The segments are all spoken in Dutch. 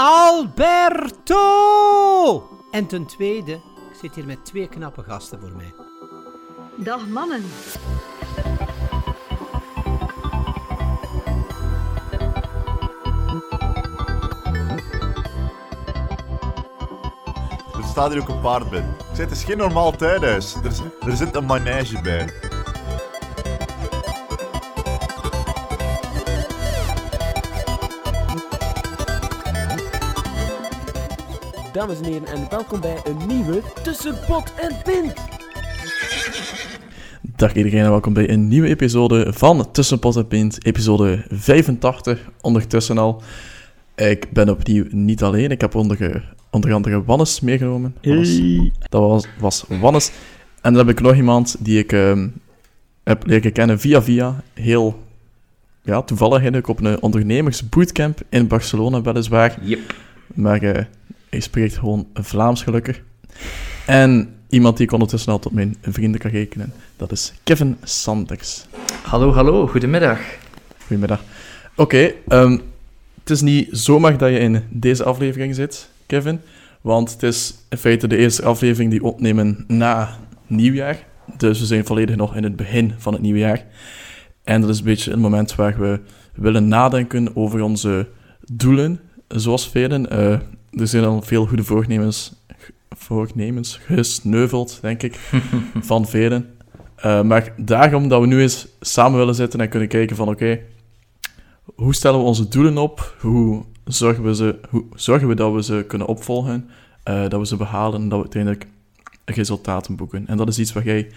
Alberto! En ten tweede, ik zit hier met twee knappe gasten voor mij. Dag mannen. Er staat hier ook een paard bij. Het is geen normaal tuinhuis. Er, is- er zit een manege bij. Dames en heren, en welkom bij een nieuwe Tussen Pot en Pint. Dag iedereen en welkom bij een nieuwe episode van Tussen Pot en Pint, episode 85 ondertussen al. Ik ben opnieuw niet alleen, ik heb onder, onder andere Wannes meegenomen. Wannes. Dat was, was Wannes. En dan heb ik nog iemand die ik ehm, heb leren kennen via via, heel ja, toevallig eigenlijk op een ondernemersbootcamp in Barcelona weliswaar. Yep. Maar eh, hij spreekt gewoon Vlaams gelukkig. En iemand die ik ondertussen al tot mijn vrienden kan rekenen, dat is Kevin Sanders. Hallo, hallo, goedemiddag. Goedemiddag. Oké, ehm, het is niet zomaar dat je in deze aflevering zit, Kevin. Want het is in feite de eerste aflevering die we opnemen na nieuwjaar. Dus we zijn volledig nog in het begin van het nieuwe jaar. En dat is een beetje een moment waar we willen nadenken over onze doelen, zoals velen. Eh, er zijn al veel goede voornemens, voornemens gesneuveld, denk ik, van velen. Eh, maar daarom dat we nu eens samen willen zitten en kunnen kijken van oké, hoe stellen we onze doelen op? Hoe zorgen we, ze, hoe zorgen we dat we ze kunnen opvolgen? eh, dat we ze behalen en dat we uiteindelijk resultaten boeken. En dat is iets waar jij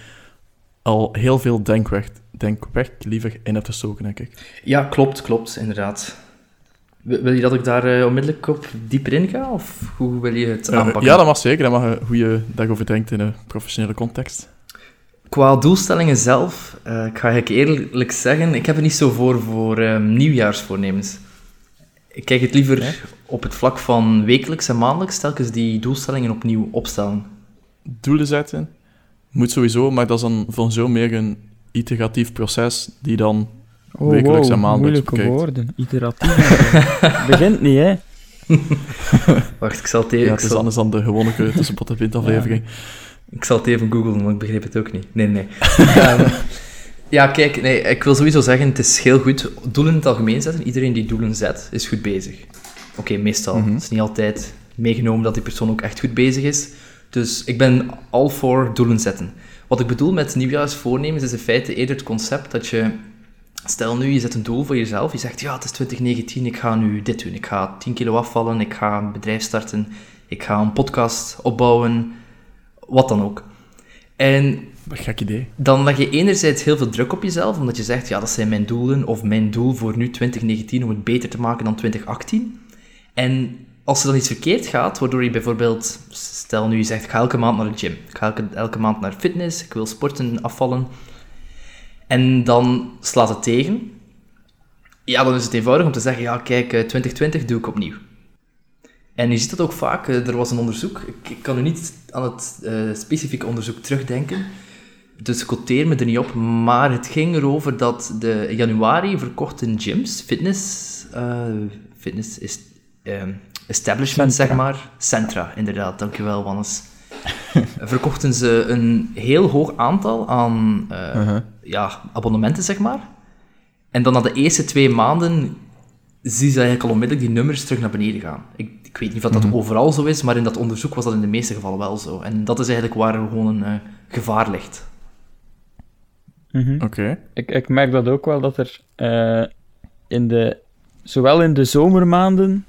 al heel veel denkwerk, denkwerk liever in hebt gestoken, denk ik. Ja, klopt, klopt, inderdaad. Wil je dat ik daar eh, onmiddellijk op dieper in ga, of hoe wil je het Eh, aanpakken? ja, dat mag zeker. Dat mag hoe je daarover denkt in een professionele context. Qua doelstellingen zelf, eh, ik ga ik eerlijk zeggen, ik heb er niet zo voor voor ehm, nieuwjaarsvoornemens. Ik kijk het liever op het vlak van wekelijks en maandelijks telkens die doelstellingen opnieuw opstellen. Doelen zetten moet sowieso, maar dat is dan van zo meer een iteratief proces die dan Oh, Wekelijks en wow, maandelijks moeilijke bekijkt. woorden. Iteratief. Begint niet, hè. Wacht, ik zal het even, Ja, het is zal- anders dan de gewone tussen pot en pint aflevering. Ik zal het even googlen, want ik begreep het ook niet. Nee, nee. Ehm, ja, kijk, nee, ik wil sowieso zeggen, het is heel goed. Doelen in het algemeen zetten. Iedereen die doelen zet, is goed bezig. Oké, meestal. Mhm. Het is niet altijd meegenomen dat die persoon ook echt goed bezig is. Dus ik ben al voor doelen zetten. Wat ik bedoel met nieuwjaarsvoornemens is in feite eerder het concept dat je... Stel nu, je zet een doel voor jezelf. Je zegt, ja, het is 2019, ik ga nu dit doen. Ik ga 10 kilo afvallen, ik ga een bedrijf starten, ik ga een podcast opbouwen, wat dan ook. En Wat gek idee. dan leg je enerzijds heel veel druk op jezelf, omdat je zegt, ja, dat zijn mijn doelen, of mijn doel voor nu 2019 om het beter te maken dan 2018. En als er dan iets verkeerd gaat, waardoor je bijvoorbeeld, stel nu je zegt, ik ga elke maand naar de gym, ik ga elke, elke maand naar fitness, ik wil sporten, afvallen, en dan slaat het tegen, ja, dan is het eenvoudig om te zeggen, ja, kijk, eh, 2020 doe ik opnieuw. En je ziet dat ook vaak, eh, er was een onderzoek, ik, ik kan nu niet aan het eh, specifieke onderzoek terugdenken, dus ik quoteer me er niet op, maar het ging erover dat de in januari verkochten gyms, fitness, eh, fitness is, ehm, establishment, Centra. zeg maar. Centra, inderdaad, dankjewel, Wannes. verkochten ze een heel hoog aantal aan eh, Uh-huh. Ja, abonnementen, zeg maar. En dan na de eerste twee maanden zie je eigenlijk al onmiddellijk die nummers terug naar beneden gaan. Ik, ik weet niet of dat Mhm. overal zo is, maar in dat onderzoek was dat in de meeste gevallen wel zo. En dat is eigenlijk waar er gewoon een eh, gevaar ligt. Mhm. Oké. ik, ik merk dat ook wel, dat er eh, in de, zowel in de zomermaanden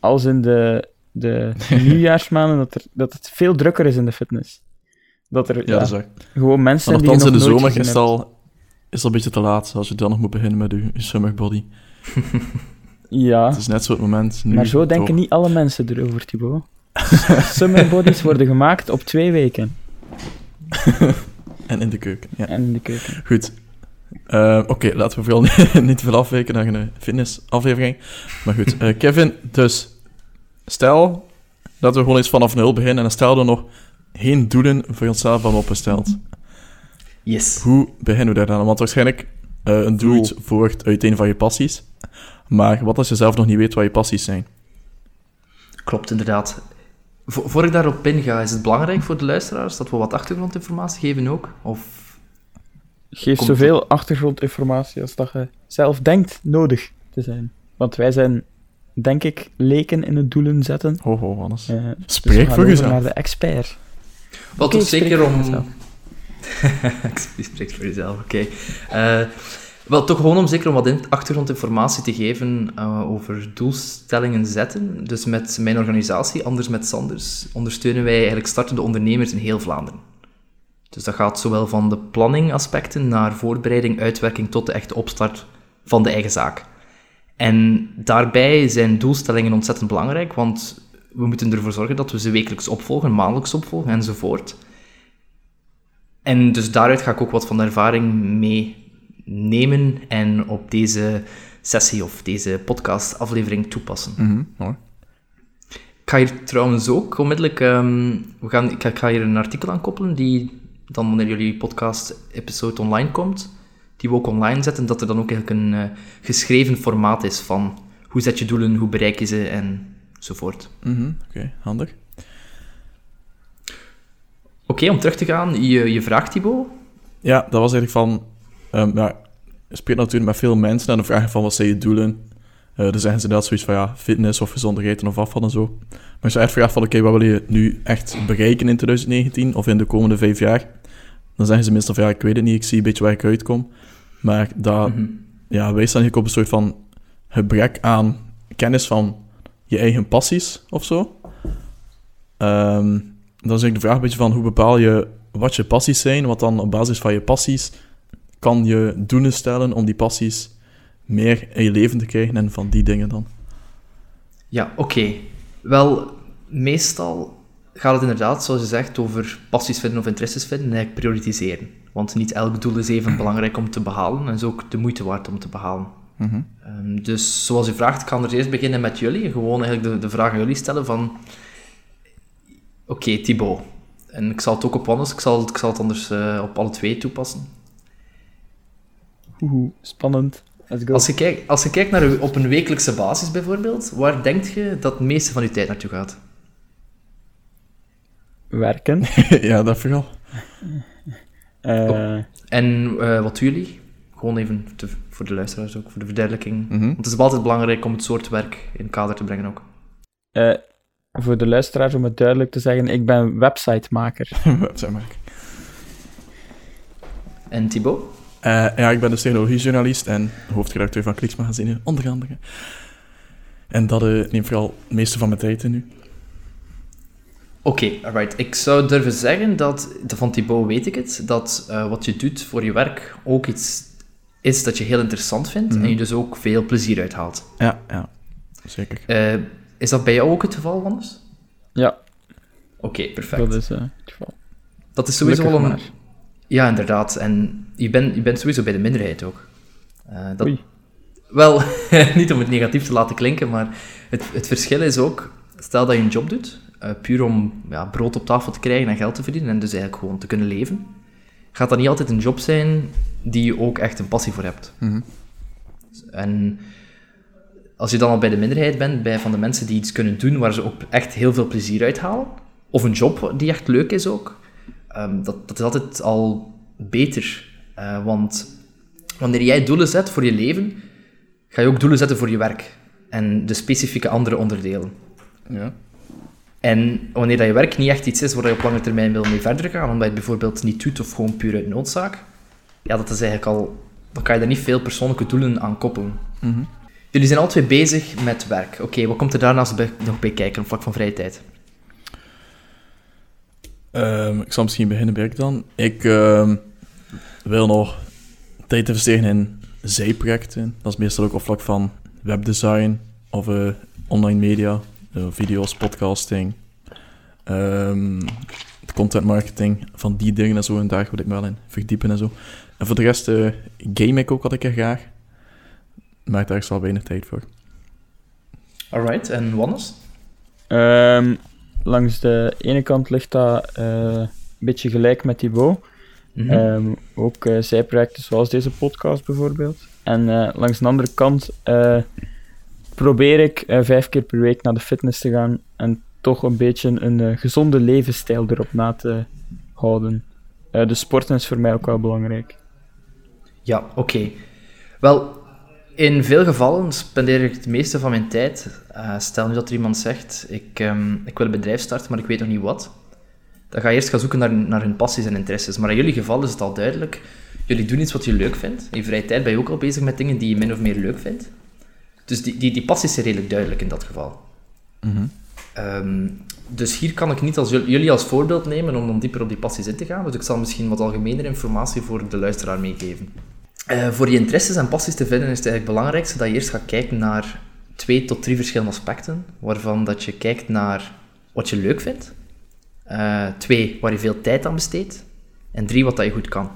als in de, de nieuwjaarsmaanden, dat, er, dat het veel drukker is in de fitness. Dat er Ja, ja, dat is waar. gewoon mensen zijn die nogthans in nog de zomer is al, is al een beetje te laat als je dan nog moet beginnen met je, je summer body. Ja, Het is net zo het moment nu. maar zo denken toch. niet alle mensen erover, Thibaut. Summer bodies worden gemaakt op twee weken. En in de keuken, ja. En in de keuken. Goed. Eh, Oké, laten we vooral niet, veel afwijken naar een fitnessaflevering. Maar goed, eh, Kevin, dus stel dat we gewoon eens vanaf nul beginnen en stel er nog geen doelen voor onszelf hebben opgesteld. Yes. Hoe beginnen we daar dan? Want waarschijnlijk eh, een doel Doel. voort uit een van je passies. Maar wat als je zelf nog niet weet wat je passies zijn? Klopt, inderdaad. Vo- voor ik daarop inga, is het belangrijk voor de luisteraars dat we wat achtergrondinformatie geven ook? Of Geef Komt- zoveel achtergrondinformatie als dat je zelf denkt nodig te zijn. Want wij zijn, denk ik, leken in het doelen zetten. Ho, ho, Hannes. Eh, dus we Spreek gaan voor over jezelf. naar de expert. Wat toch ik spreek zeker om. Je spreekt voor jezelf, oké. Eh, wel, toch gewoon om zeker om wat in- achtergrondinformatie te geven eh, over doelstellingen zetten. Dus met mijn organisatie, Anders met Sanders, ondersteunen wij eigenlijk startende ondernemers in heel Vlaanderen. Dus dat gaat zowel van de planningaspecten naar voorbereiding, uitwerking tot de echte opstart van de eigen zaak. En daarbij zijn doelstellingen ontzettend belangrijk, want we moeten ervoor zorgen dat we ze wekelijks opvolgen, maandelijks opvolgen enzovoort. En dus daaruit ga ik ook wat van de ervaring meenemen en op deze sessie of deze podcast-aflevering toepassen. Mhm, mooi. Ik ga hier trouwens ook onmiddellijk... ehm, we gaan, ik, ga, hier een artikel aan koppelen, die dan wanneer jullie podcast-episode online komt, die we ook online zetten, dat er dan ook eigenlijk een eh, geschreven formaat is van hoe zet je doelen, hoe bereik je ze enzovoort. Mhm, Oké, handig. Oké, om terug te gaan, je, je vraagt Thibaut. Ja, dat was eigenlijk van... ehm ja, je spreekt natuurlijk met veel mensen en dan vraag van wat zijn je doelen? Eh dan zeggen ze inderdaad zoiets van ja, fitness of gezonder eten of afvallen en zo. Maar als je echt vraagt van oké, wat wil je nu echt bereiken in 2019 of in de komende vijf jaar? Dan zeggen ze meestal van ja, ik weet het niet, ik zie een beetje waar ik uitkom. Maar dat, Mhm. ja, wij staan hier op een soort van gebrek aan kennis van je eigen passies of zo. Ehm, dan is eigenlijk de vraag een beetje van hoe bepaal je wat je passies zijn, wat dan op basis van je passies kan je doelen stellen om die passies meer in je leven te krijgen en van die dingen dan. Ja, oké. Wel, meestal gaat het inderdaad, zoals je zegt, over passies vinden of interesses vinden en eigenlijk prioritiseren. Want niet elk doel is even belangrijk om te behalen en is ook de moeite waard om te behalen. Mhm. Ehm, dus zoals je vraagt, ik kan er eerst beginnen met jullie. Gewoon eigenlijk de, de vraag aan jullie stellen van... Oké, Thibaut. En ik zal het ook op anders, ik zal, ik zal het anders eh, op alle twee toepassen. Oeh, spannend. Let's go. Als je kijkt, als je kijkt naar u- op een wekelijkse basis bijvoorbeeld, waar denk je dat het meeste van je tijd naartoe gaat? Werken. ja, dat vooral. Eh, En eh, wat doen jullie? Gewoon even te- voor de luisteraars ook, voor de verduidelijking. Mhm. Want het is altijd belangrijk om het soort werk in kader te brengen ook. eh, voor de luisteraars, om het duidelijk te zeggen, ik ben websitemaker. zeg maar. En Thibaut? Eh, ja, ik ben dus technologiejournalist en hoofdredacteur van Kliksmagazine, onder andere. En dat eh, neemt vooral het meeste van mijn tijd in nu. Oké, alright. Ik zou durven zeggen dat, van Thibaut weet ik het, dat eh, wat je doet voor je werk ook iets is dat je heel interessant vindt Mhm. en je dus ook veel plezier uithaalt. Ja, ja, zeker. Eh, is dat bij jou ook het geval, Wannes? Ja, Oké, perfect. dat is eh, het geval. Dat is sowieso wel een... maar. Ja, inderdaad. En je, bent je bent sowieso bij de minderheid ook. Eh, dat... Oei. Wel, niet om het negatief te laten klinken, maar het, het verschil is ook... Stel dat je een job doet, eh, puur om ja, brood op tafel te krijgen en geld te verdienen, en dus eigenlijk gewoon te kunnen leven, gaat dat niet altijd een job zijn die je ook echt een passie voor hebt. Mhm. En als je dan al bij de minderheid bent, bij van de mensen die iets kunnen doen waar ze ook echt heel veel plezier uit halen, of een job die echt leuk is ook, ehm, dat, dat is altijd al beter. Eh, want wanneer jij doelen zet voor je leven, ga je ook doelen zetten voor je werk. En de specifieke andere onderdelen. Ja. En wanneer dat je werk niet echt iets is waar je op lange termijn wil mee verder gaan, omdat je het bijvoorbeeld niet doet of gewoon puur uit noodzaak, ja, dat is eigenlijk al... Dan kan je daar niet veel persoonlijke doelen aan koppelen. Mhm. Jullie zijn twee bezig met werk. Oké, wat komt er daarnaast bij- nog bij kijken op vlak van vrije tijd? Ehm, ik zal misschien beginnen ik dan. Ik ehm, wil nog tijd investeren in zijprojecten. Dat is meestal ook op vlak van webdesign of eh, online media, video's, podcasting, ehm, content marketing, van die dingen en zo. En daar wil ik me wel in verdiepen en zo. En voor de rest eh, game ik ook wat ik er graag. Maar daar is wel weinig tijd voor. Alright, en Wannes? Ehm, langs de ene kant ligt dat eh, een beetje gelijk met Thibaut. Mhm. Ehm, ook eh, zijprojecten zoals deze podcast bijvoorbeeld. En eh, langs de andere kant, eh, probeer ik eh, vijf keer per week naar de fitness te gaan en toch een beetje een eh, gezonde levensstijl erop na te houden. Eh, de sporten is voor mij ook wel belangrijk. Ja, oké. Wel, in veel gevallen spendeer ik het meeste van mijn tijd. stel nu dat er iemand zegt: ik, ehm, ik wil een bedrijf starten, maar ik weet nog niet wat. Dan ga je eerst gaan zoeken naar, naar hun passies en interesses. Maar in jullie geval is het al duidelijk: jullie doen iets wat je leuk vindt. In je vrije tijd ben je ook al bezig met dingen die je min of meer leuk vindt. Dus die, die, die passies zijn redelijk duidelijk in dat geval. Ehm, dus hier kan ik niet als jullie, als voorbeeld nemen om dan dieper op die passies in te gaan. Dus ik zal misschien wat algemenere informatie voor de luisteraar meegeven. Eh, voor je interesses en passies te vinden is het eigenlijk belangrijkste dat je eerst gaat kijken naar twee tot drie verschillende aspecten, waarvan dat je kijkt naar wat je leuk vindt, Eh, twee, waar je veel tijd aan besteedt, en drie, wat dat je goed kan.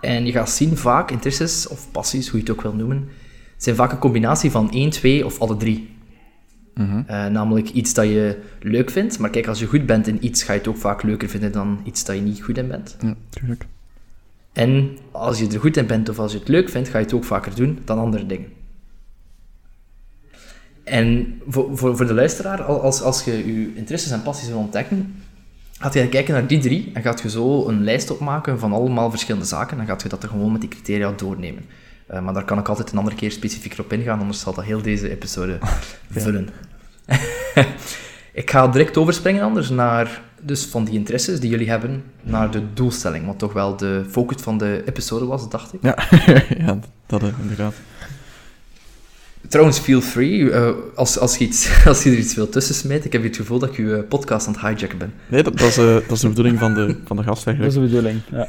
En je gaat zien, vaak interesses of passies, hoe je het ook wil noemen, zijn vaak een combinatie van één, twee of alle drie. Eh, namelijk iets dat je leuk vindt, maar kijk, als je goed bent in iets, ga je het ook vaak leuker vinden dan iets dat je niet goed in bent. Ja, tuurlijk. En als je er goed in bent of als je het leuk vindt, ga je het ook vaker doen dan andere dingen. En voor, voor, voor de luisteraar, al- als, als je je interesses en passies wil ontdekken, gaat je kijken naar die drie en gaat je zo een lijst opmaken van allemaal verschillende zaken. Dan gaat je dat er gewoon met die criteria doornemen. Eh, maar daar kan ik altijd een andere keer specifieker op ingaan, anders zal dat heel deze episode vullen. ik ga direct overspringen anders naar, dus van die interesses die jullie hebben, naar de doelstelling, wat toch wel de focus van de episode was, dacht ik. Ja, ja dat eh, inderdaad. Trouwens, feel free, eh, als, als, je iets, als je er iets wil tussen smijt, ik heb hier het gevoel dat ik je podcast aan het hijacken ben. Nee, dat, dat, is, eh, dat is de bedoeling van de, van de gast Dat is eigenlijk. de bedoeling. Ja.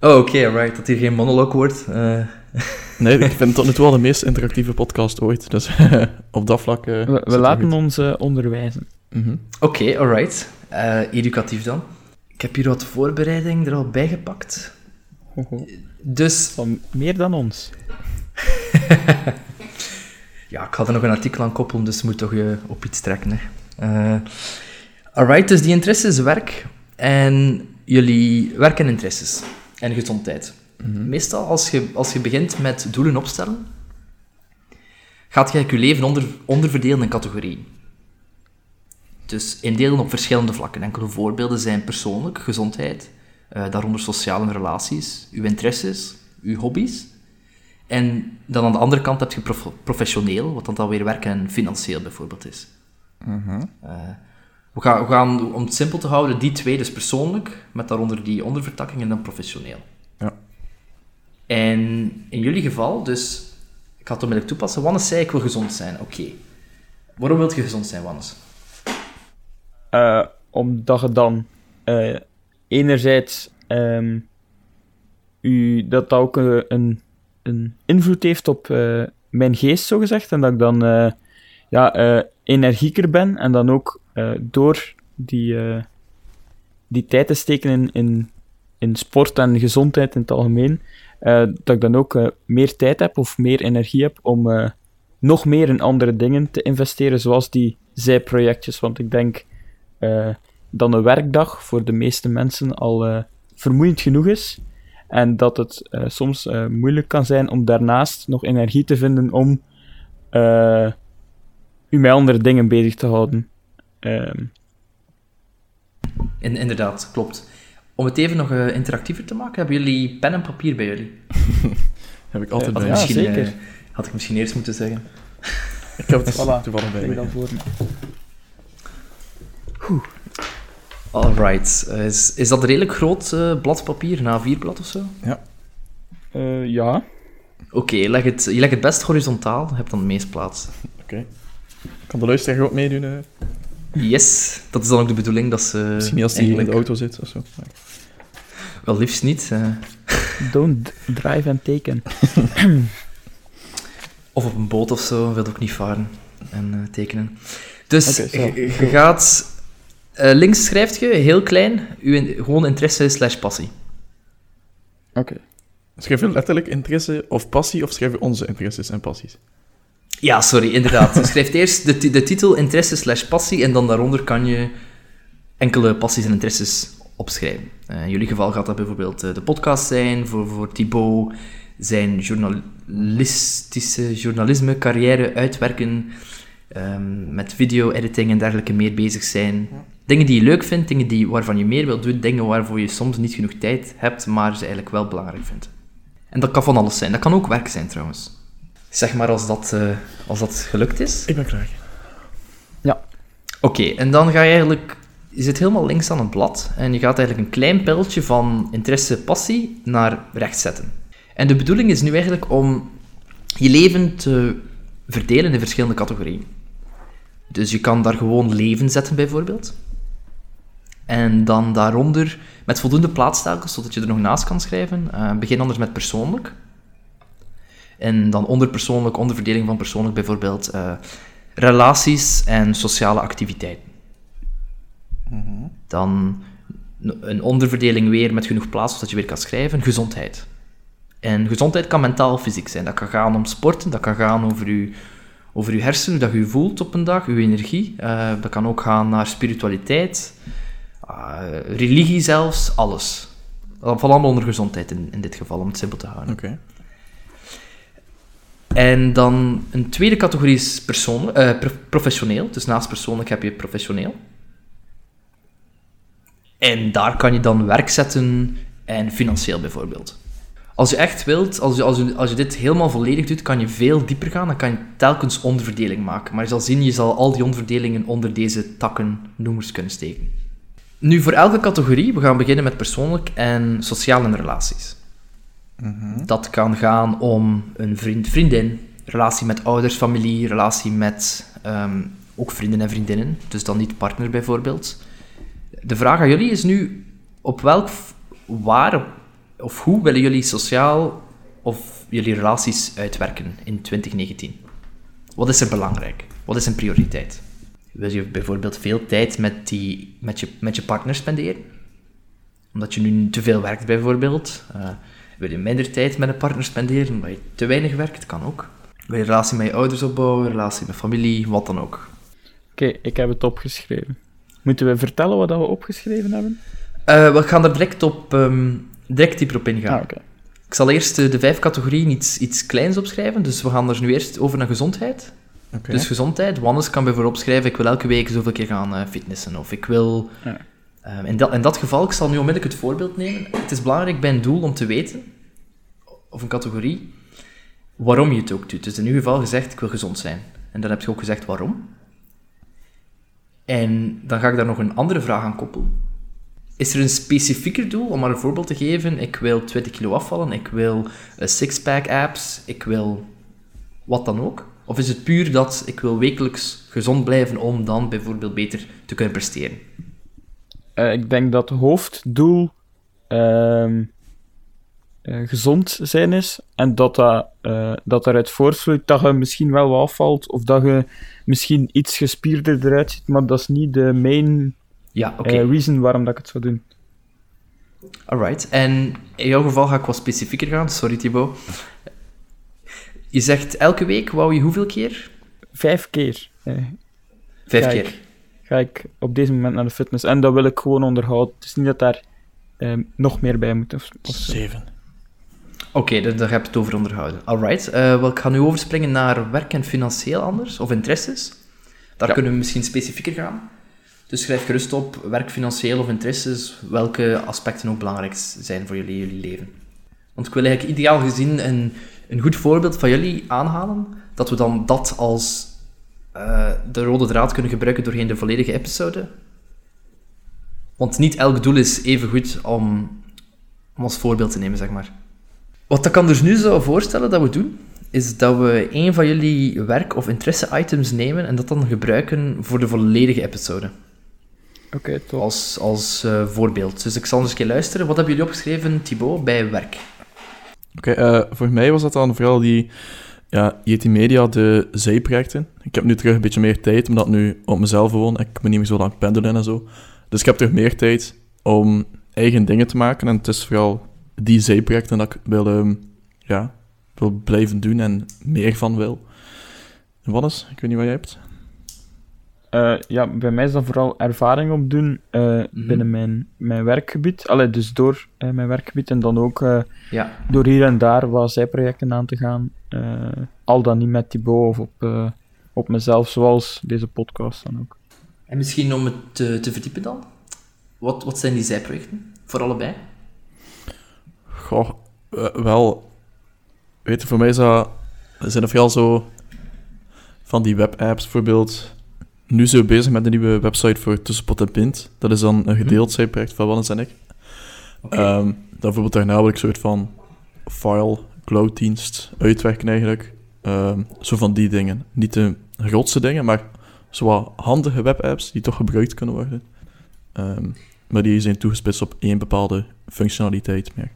Oh, oké, right, dat hier geen monoloog wordt. Eh, Nee, ik vind het tot nu toe wel de meest interactieve podcast ooit. Dus op dat vlak... eh, We, we laten goed. ons eh, onderwijzen. Mhm. Oké, alright. Eh, educatief dan. Ik heb hier wat voorbereiding er al bij gepakt. Dus Van meer dan ons. Ja, ik had er nog een artikel aan koppelen, dus moet toch eh, op iets trekken. Hè. Eh, alright, dus die interesses, werk en jullie werk en interesses en gezondheid. Meestal als je, als je begint met doelen opstellen, gaat je je leven onder, onderverdelen in categorieën. Dus indelen op verschillende vlakken. Enkele voorbeelden zijn persoonlijk, gezondheid, eh, daaronder sociale relaties, uw interesses, uw hobby's. En dan aan de andere kant heb je prof- professioneel, wat dan alweer werk en financieel bijvoorbeeld is. Eh, we, gaan, we gaan, om het simpel te houden, die twee, dus persoonlijk, met daaronder die ondervertakking en dan professioneel. En in jullie geval, dus, ik ga het onmiddellijk toepassen, Wannes zei ik wil gezond zijn. Oké. Waarom wilt je gezond zijn, Wannes? Eh, omdat je dan eh, enerzijds ehm, u, dat ook een, een invloed heeft op eh, mijn geest, zogezegd. En dat ik dan ja, energieker ben en dan ook door die, die tijd te steken in, in, sport en gezondheid in het algemeen, dat ik dan ook eh, meer tijd heb of meer energie heb om eh, nog meer in andere dingen te investeren, zoals die zijprojectjes. Want ik denk eh, dat een werkdag voor de meeste mensen al eh, vermoeiend genoeg is. En dat het eh, soms eh, moeilijk kan zijn om daarnaast nog energie te vinden om eh, u met andere dingen bezig te houden. Ehm, In, inderdaad, klopt. Om het even nog eh, interactiever te maken, hebben jullie pen en papier bij jullie? Heb ik altijd Ja, bij ja, me. misschien, zeker. eh, had ik misschien eerst moeten zeggen. Ik heb het Voilà. toevallig bij heb ik me. dan voor me. Alright. Eh, is, is dat een redelijk groot eh, blad papier, een A4-blad of zo? Eh, ja. Oké, leg het, je legt het best horizontaal, je hebt dan het meest plaats. Oké. Kan de luisteraar ook meedoen? eh? Yes, dat is dan ook de bedoeling dat ze. Misschien niet als hij in de eigenlijk- auto zit of zo. Maar- Wel liefst niet. eh, Don't drive and taken. of op een boot of zo, wil ook niet varen en eh, tekenen. Dus zo. je, gaat. eh, links schrijft je heel klein, uw in- gewoon interesse slash passie. Oké. Schrijf je letterlijk interesse of passie, of schrijf je onze interesses en passies? Ja, sorry, inderdaad. Je schrijft eerst de, de titel interesse slash passie en dan daaronder kan je enkele passies en interesses opschrijven. Eh, in jullie geval gaat dat bijvoorbeeld eh, de podcast zijn, voor, voor Thibaut zijn journalistische journalisme carrière uitwerken, ehm, met video-editing en dergelijke meer bezig zijn. Dingen die je leuk vindt, dingen die, waarvan je meer wilt doen, dingen waarvoor je soms niet genoeg tijd hebt, maar ze eigenlijk wel belangrijk vindt. En dat kan van alles zijn. Dat kan ook werk zijn trouwens. Zeg maar als dat, eh, als dat gelukt is. Ik ben klaar. Oké, en dan ga je eigenlijk... Je zit helemaal links aan het blad en je gaat eigenlijk een klein pijltje van interesse, passie naar rechts zetten. En de bedoeling is nu eigenlijk om je leven te verdelen in verschillende categorieën. Dus je kan daar gewoon leven zetten, bijvoorbeeld. En dan daaronder met voldoende plaatstelkens, zodat je er nog naast kan schrijven. Eh, begin anders met persoonlijk. En dan onder persoonlijk, onderverdeling van persoonlijk, bijvoorbeeld eh, relaties en sociale activiteiten. Dan een onderverdeling weer met genoeg plaats, zodat je weer kan schrijven, gezondheid. En gezondheid kan mentaal fysiek zijn. Dat kan gaan om sporten, dat kan gaan over je, over uw hersenen, hoe dat je je voelt op een dag, uw energie. Eh, dat kan ook gaan naar spiritualiteit, eh, religie zelfs, alles. Dat valt allemaal onder gezondheid in, in dit geval, om het simpel te houden. Oké. En dan een tweede categorie is persoonlijk, eh, pro- professioneel. Dus naast persoonlijk heb je professioneel. En daar kan je dan werk zetten en financieel bijvoorbeeld. Als je echt wilt, als je, als, je, als je dit helemaal volledig doet, kan je veel dieper gaan. Dan kan je telkens onderverdeling maken. Maar je zal zien, je zal al die onderverdelingen onder deze takken noemers kunnen steken. Nu, voor elke categorie, we gaan beginnen met persoonlijk en sociale relaties. Dat kan gaan om een vriend, vriendin, relatie met ouders, familie, relatie met ehm, ook vrienden en vriendinnen, dus dan niet partner bijvoorbeeld. De vraag aan jullie is nu, op welk, waar of hoe willen jullie sociaal of jullie relaties uitwerken in 2019? Wat is er belangrijk? Wat is een prioriteit? Wil je bijvoorbeeld veel tijd met, die, met, je, met je partner spenderen? Omdat je nu te veel werkt bijvoorbeeld. Eh, wil je minder tijd met een partner spenderen omdat je te weinig werkt? Kan ook. Wil je relatie met je ouders opbouwen, relatie met familie, wat dan ook. Oké, ik heb het opgeschreven. Moeten we vertellen wat dat we opgeschreven hebben? Eh, we gaan er direct, op, ehm, direct dieper op ingaan. Ah. Ik zal eerst eh, de vijf categorieën iets, iets kleins opschrijven. Dus we gaan er nu eerst over naar gezondheid. Dus gezondheid. Wannes kan bijvoorbeeld opschrijven, ik wil elke week zoveel keer gaan eh, fitnessen. Of ik wil... Ja. Ehm, in, dat, in dat geval, ik zal nu onmiddellijk het voorbeeld nemen. Het is belangrijk bij een doel om te weten, of een categorie, waarom je het ook doet. Dus in uw geval gezegd, ik wil gezond zijn. En dan heb je ook gezegd waarom. En dan ga ik daar nog een andere vraag aan koppelen. Is er een specifieker doel, om maar een voorbeeld te geven? Ik wil 20 kilo afvallen, ik wil eh, six-pack abs, ik wil wat dan ook? Of is het puur dat ik wil wekelijks gezond blijven om dan bijvoorbeeld beter te kunnen presteren? Eh, ik denk dat hoofddoel ehm, eh, gezond zijn is. En dat, dat, eh, dat eruit voortvloeit dat je misschien wel wat afvalt. Of dat je misschien iets gespierder eruit ziet. Maar dat is niet de main Ja, oké. eh, reason waarom dat ik het zou doen. Alright. En in jouw geval ga ik wat specifieker gaan. Sorry, Thibaut. Je zegt elke week, wou je hoeveel keer? Vijf keer eh, Vijf Kijk. keer. ga ik op deze moment naar de fitness. En dat wil ik gewoon onderhouden. Het is niet dat daar ehm, nog meer bij moet. Of, of zo. Zeven. Oké, daar heb je het over onderhouden. Alright. eh wel, ik ga nu overspringen naar werk en financieel anders, of interesses. Daar Ja. kunnen we misschien specifieker gaan. Dus schrijf gerust op, werk, financieel of interesses, welke aspecten ook belangrijk zijn voor jullie, jullie leven. Want ik wil eigenlijk ideaal gezien een, een goed voorbeeld van jullie aanhalen, dat we dan dat als eh, de rode draad kunnen gebruiken doorheen de volledige episode. Want niet elk doel is even goed om, om als voorbeeld te nemen, zeg maar. Wat ik kan dus nu zou voorstellen dat we doen, is dat we een van jullie werk- of interesse-items nemen en dat dan gebruiken voor de volledige episode. Oké, top. Als, als eh, voorbeeld. Dus ik zal eens een keer luisteren. Wat hebben jullie opgeschreven, Thibaut, bij werk? Oké, eh, voor mij was dat dan vooral die ja, Yeti Media, de zijprojecten. Ik heb nu terug een beetje meer tijd, omdat ik nu op mezelf woon. Ik moet niet meer zo lang pendelen en zo. Dus ik heb terug meer tijd om eigen dingen te maken. En het is vooral die zijprojecten dat ik wil, ehm, ja, wil blijven doen en meer van wil. En wat is? Ik weet niet wat jij hebt. Eh, ja, bij mij is dat vooral ervaring opdoen eh Mhm. binnen mijn, mijn werkgebied. Allee, dus door eh, mijn werkgebied en dan ook eh, Ja. door hier en daar wat zijprojecten aan te gaan. eh, al dan niet met Thibaut of op, eh, op mezelf, zoals deze podcast dan ook. En misschien om het te, te verdiepen dan? Wat, wat zijn die zijprojecten? Voor allebei? Goh, eh, wel... Weet je, voor mij is dat... Zijn er vooral zo... Van die webapps bijvoorbeeld... Nu zijn we bezig met een nieuwe website voor Tussenpot en Pint. Dat is dan een gedeeld zijproject van Wannes en ik. Ehm, dan bijvoorbeeld daarna wil ik een soort van file, cloud-dienst uitwerken eigenlijk. Ehm, zo van die dingen. Niet de grootste dingen, maar zo wat handige webapps die toch gebruikt kunnen worden. Ehm, maar die zijn toegespitst op één bepaalde functionaliteit meer.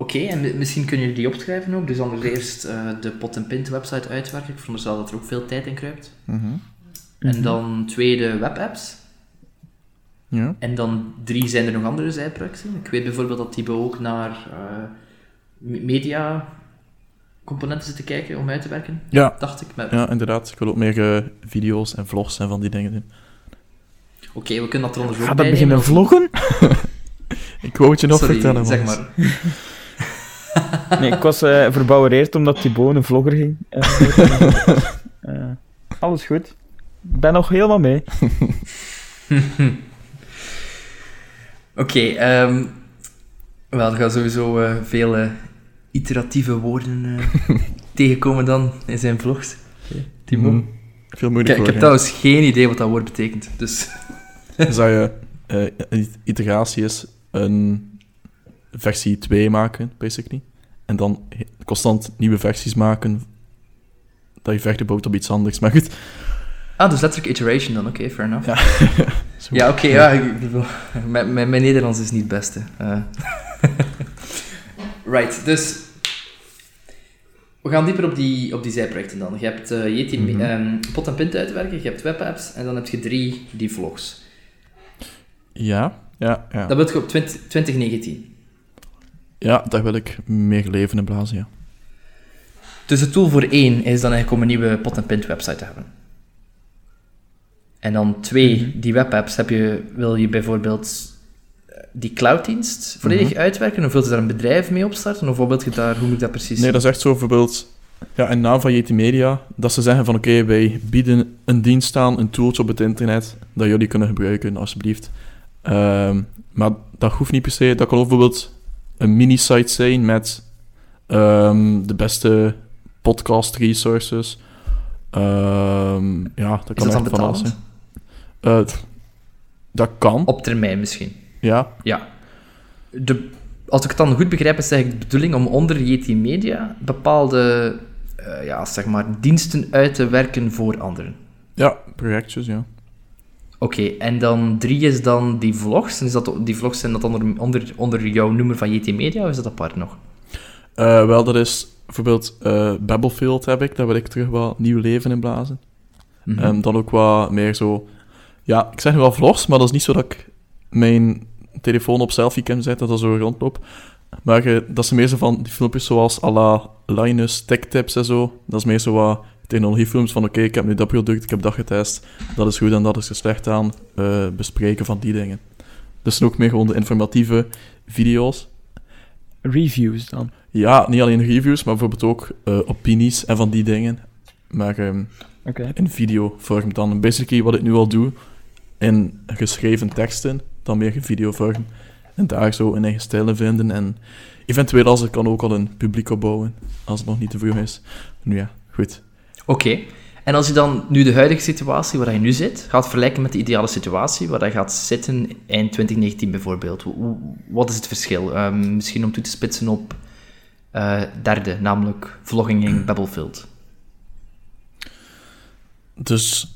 Oké, en mi- misschien kunnen jullie die opschrijven ook. Dus dan eerst eh, de pot en pint website uitwerken. Ik veronderstel dat er ook veel tijd in kruipt. En dan tweede webapps. Ja. En dan drie zijn er nog andere zijprojecten. Ik weet bijvoorbeeld dat Thibaut ook naar me- media componenten zit te kijken om uit te werken, Ja, dacht ik. Ja, inderdaad. Ik wil ook meer eh, video's en vlogs en van die dingen doen. Oké, we kunnen dat er anders ook Gaat dat beginnen vloggen? Ik wou het je nog Sorry, vertellen, zeg maar. Nee, ik was eh verbouwereerd omdat Thibaut een vlogger ging. Eh, eh, alles goed. Ik ben nog helemaal mee. Oké, ehm wel, er gaan sowieso eh, veel iteratieve woorden eh, tegenkomen dan in zijn vlogs. Thibaut? Mhm. Veel Ik, moeilijk ik heb trouwens geen idee wat dat woord betekent, dus... Dat je eh, een iteratie is een versie 2 maken, basically. En dan constant nieuwe versies maken. Dat je verder bouwt op iets anders. Maar goed. Ah, dus letterlijk iteration dan, oké, fair enough. Ja. Oké, ja, mijn, mijn, mijn Nederlands is niet het beste. eh. right, dus we gaan dieper op die, op die zijprojecten dan. Je hebt eh Yeti, Mhm. ehm, pot en pint uitwerken, je hebt webapps en dan heb je drie die vlogs. Ja, ja, ja. Dat wil je op 20, 2019. Ja, daar wil ik meer leven in blazen, ja. Dus het tool voor één is dan eigenlijk om een nieuwe pot en pint website te hebben. En dan twee, die webapps, heb je, wil je bijvoorbeeld eh, die clouddienst volledig uitwerken? Of wil je daar een bedrijf mee opstarten? Of wat wil je daar, hoe moet ik dat precies Nee, dat is echt zo bijvoorbeeld... Ja, in naam van Yeti Media, dat ze zeggen van oké, wij bieden een dienst aan, een tooltje op het internet, dat jullie kunnen gebruiken, alsjeblieft. Ehm, maar dat hoeft niet per se. Dat kan bijvoorbeeld een mini-site zijn met ehm, de beste podcast resources. Ehm, ja, dat kan dat dan echt van alles betalend? zijn. Eh, dat kan, Op termijn misschien. ja. Ja. De, als ik het dan goed begrijp, is eigenlijk de bedoeling om onder Yeti Media bepaalde eh, ja, zeg maar, diensten uit te werken voor anderen. Ja, projectjes, ja. Oké, en dan drie is dan die vlogs. En is dat, die vlogs zijn dat onder, onder, onder jouw nummer van JT Media, of is dat apart nog? Eh, wel, dat is bijvoorbeeld eh Battlefield heb ik, daar wil ik terug wat nieuw leven in blazen. Mhm. En dan ook wat meer zo... Ja, ik zeg nu wel vlogs, maar dat is niet zo dat ik mijn telefoon op selfie kan zetten, dat dat zo rondloop. Maar eh, dat zijn meer zo van die filmpjes zoals à la Linus Tech Tips en zo. Dat is meer zo wat technologiefilms van oké, ik heb nu dat product, ik heb dat getest, dat is goed en dat is er slecht aan. eh, bespreken van die dingen. Dus ook meer gewoon de informatieve video's. Reviews dan. Ja, niet alleen reviews, maar bijvoorbeeld ook eh, opinies en van die dingen. Maar ehm, Oké. in videovorm dan. Basically wat ik nu al doe, in geschreven teksten, dan meer in videovorm. En daar zo een eigen stijl in vinden. En eventueel als ik kan ook al een publiek opbouwen, als het nog niet te vroeg is. Nu ja, goed. Oké. En als je dan nu de huidige situatie waar je nu zit, gaat vergelijken met de ideale situatie waar je gaat zitten eind 2019 bijvoorbeeld, wat is het verschil? Ehm, misschien om toe te spitsen op eh, derde, namelijk vlogging in Battlefield. Dus,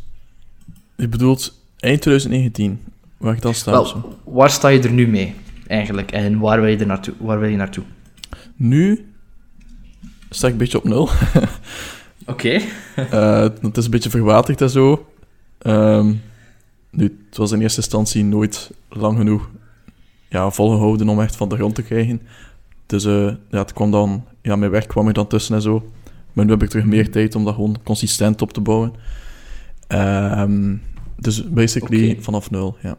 je bedoelt eind 2019, waar ik dan sta. Wel, waar sta je er nu mee, eigenlijk? En waar wil je, er naartoe, waar wil je naartoe? Nu sta ik een beetje op nul. Oké. Eh, het is een beetje verwaterd en zo. Ehm, nu, het was in eerste instantie nooit lang genoeg ja, volgehouden om echt van de grond te krijgen. Dus eh, ja, het kwam dan, ja, mijn werk kwam er dan tussen en zo. Maar nu heb ik terug meer tijd om dat gewoon consistent op te bouwen. Ehm, dus basically vanaf nul, ja.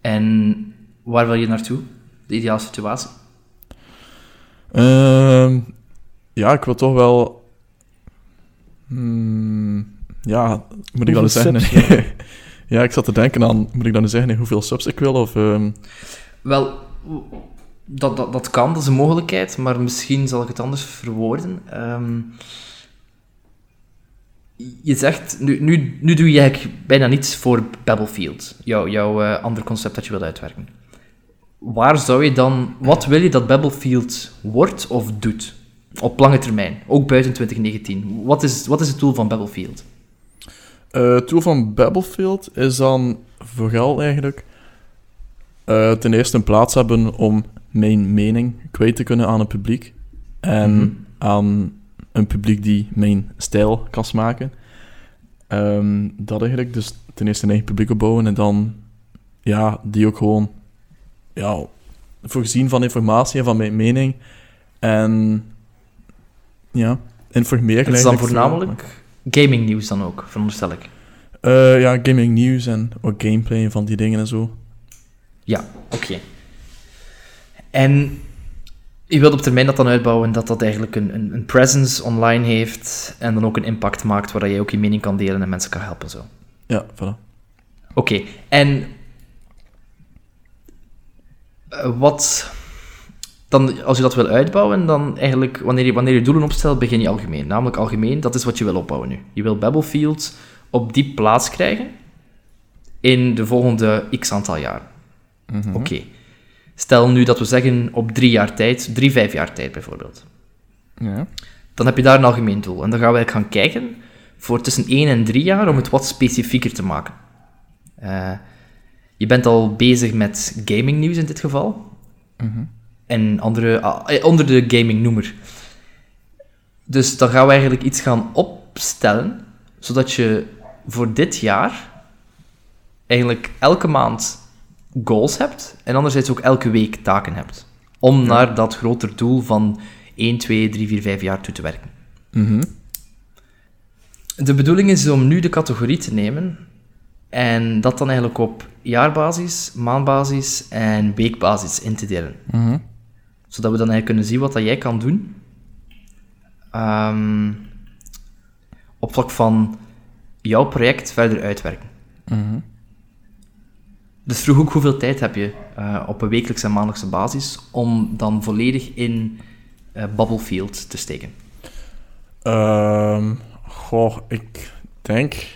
En waar wil je naartoe? De ideale situatie? Ehm, ja, ik wil toch wel... Hmm, ja, moet ik dan eens Hoeveel zeggen? subs ja, ik zat te denken aan... Moet ik dan eens zeggen hoeveel subs ik wil? Of, ehm, Wel, dat, dat, dat kan, dat is een mogelijkheid, maar misschien zal ik het anders verwoorden. Ehm, je zegt, nu, nu, nu doe je eigenlijk bijna niets voor Battlefield, jouw, jouw eh, ander concept dat je wilt uitwerken. Waar zou je dan, wat wil je dat Battlefield wordt of doet? Op lange termijn, ook buiten 2019. Wat is, wat is het doel van Battlefield? Eh, het doel van Battlefield is dan vooral eigenlijk eh, ten eerste een plaats hebben om mijn mening kwijt te kunnen aan het publiek. En Mhm. aan een publiek die mijn stijl kan smaken. Ehm, dat eigenlijk. Dus ten eerste een eigen publiek opbouwen en dan ja, die ook gewoon ja, voorzien van informatie en van mijn mening. En ja, informeer Het is dan voornamelijk gaming nieuws dan ook, veronderstel ik. eh, ja, gaming nieuws en ook gameplay en van die dingen en zo. Ja, oké. En je wilt op termijn dat dan uitbouwen dat dat eigenlijk een, een, een presence online heeft en dan ook een impact maakt waar jij ook je mening kan delen en mensen kan helpen zo. Ja, voilà. Oké, en eh, wat dan, als je dat wil uitbouwen, dan eigenlijk wanneer je, wanneer je doelen opstelt, begin je algemeen. Namelijk algemeen, dat is wat je wil opbouwen nu. Je wil Battlefield op die plaats krijgen in de volgende x aantal jaar. Mhm. Oké. Stel nu dat we zeggen op drie jaar tijd, drie, vijf jaar tijd bijvoorbeeld. Ja. Dan heb je daar een algemeen doel. En dan gaan we eigenlijk gaan kijken voor tussen één en drie jaar om het wat specifieker te maken. Eh, je bent al bezig met gaming nieuws in dit geval. Mhm. En andere, ah, eh, onder de gaming noemer. Dus dan gaan we eigenlijk iets gaan opstellen, zodat je voor dit jaar eigenlijk elke maand goals hebt en anderzijds ook elke week taken hebt. Om naar dat groter doel van 1, 2, 3, 4, 5 jaar toe te werken. Mhm. De bedoeling is om nu de categorie te nemen en dat dan eigenlijk op jaarbasis, maandbasis en weekbasis in te delen. Mhm. Zodat we dan eigenlijk kunnen zien wat dat jij kan doen. Ehm, op vlak van jouw project verder uitwerken. Mhm. Dus vroeg ook hoeveel tijd heb je eh, op een wekelijkse en maandelijkse basis om dan volledig in eh Battlefield te steken. Ehm, goh, ik denk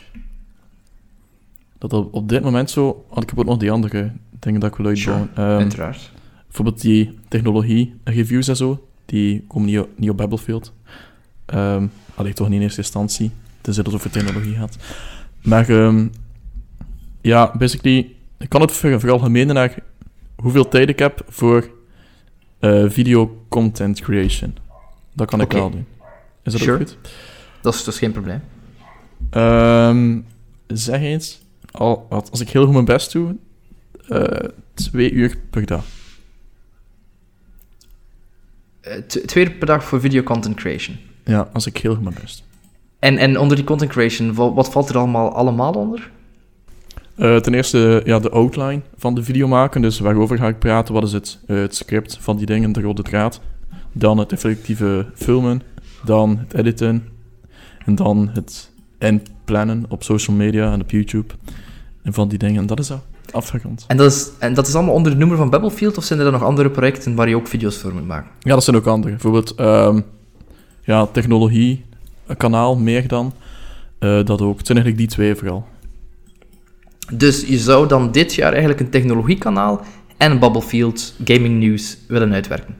dat op, op dit moment zo... Want ik heb ook nog die andere dingen dat ik wil uitbouwen. Ehm, Uiteraard. Bijvoorbeeld die technologie-reviews en zo, die komen niet, op- niet op Battlefield. Ehm allee, toch niet in eerste instantie, tenzij het over technologie gaat. Maar ehm, ja, basically, ik kan het ver- veralgemenen naar hoeveel tijd ik heb voor eh, video content creation. Dat kan ik wel doen. Is dat Sure. ook goed? Dat is dus geen probleem. Ehm, zeg eens, al, als ik heel goed mijn best doe, eh, twee uur per dag. Eh, twee uur per dag voor video content creation. Ja, als ik heel goed mijn best. En, en onder die content creation, wa- wat valt er allemaal, allemaal onder? Eh, ten eerste ja, de outline van de video maken, dus waarover ga ik praten, wat is het, eh, het script van die dingen, de rode draad. Dan het effectieve filmen, dan het editen, en dan het inplannen op social media en op YouTube. En van die dingen, en dat is dat, afgerond. En dat, is, en dat is allemaal onder de noemer van Battlefield, of zijn er dan nog andere projecten waar je ook video's voor moet maken? Ja, dat zijn ook andere. Bijvoorbeeld ehm, ja, technologie, kanaal, meer dan. Eh, dat ook. Het zijn eigenlijk die twee vooral. Dus je zou dan dit jaar eigenlijk een technologiekanaal en een Battlefield gaming news willen uitwerken.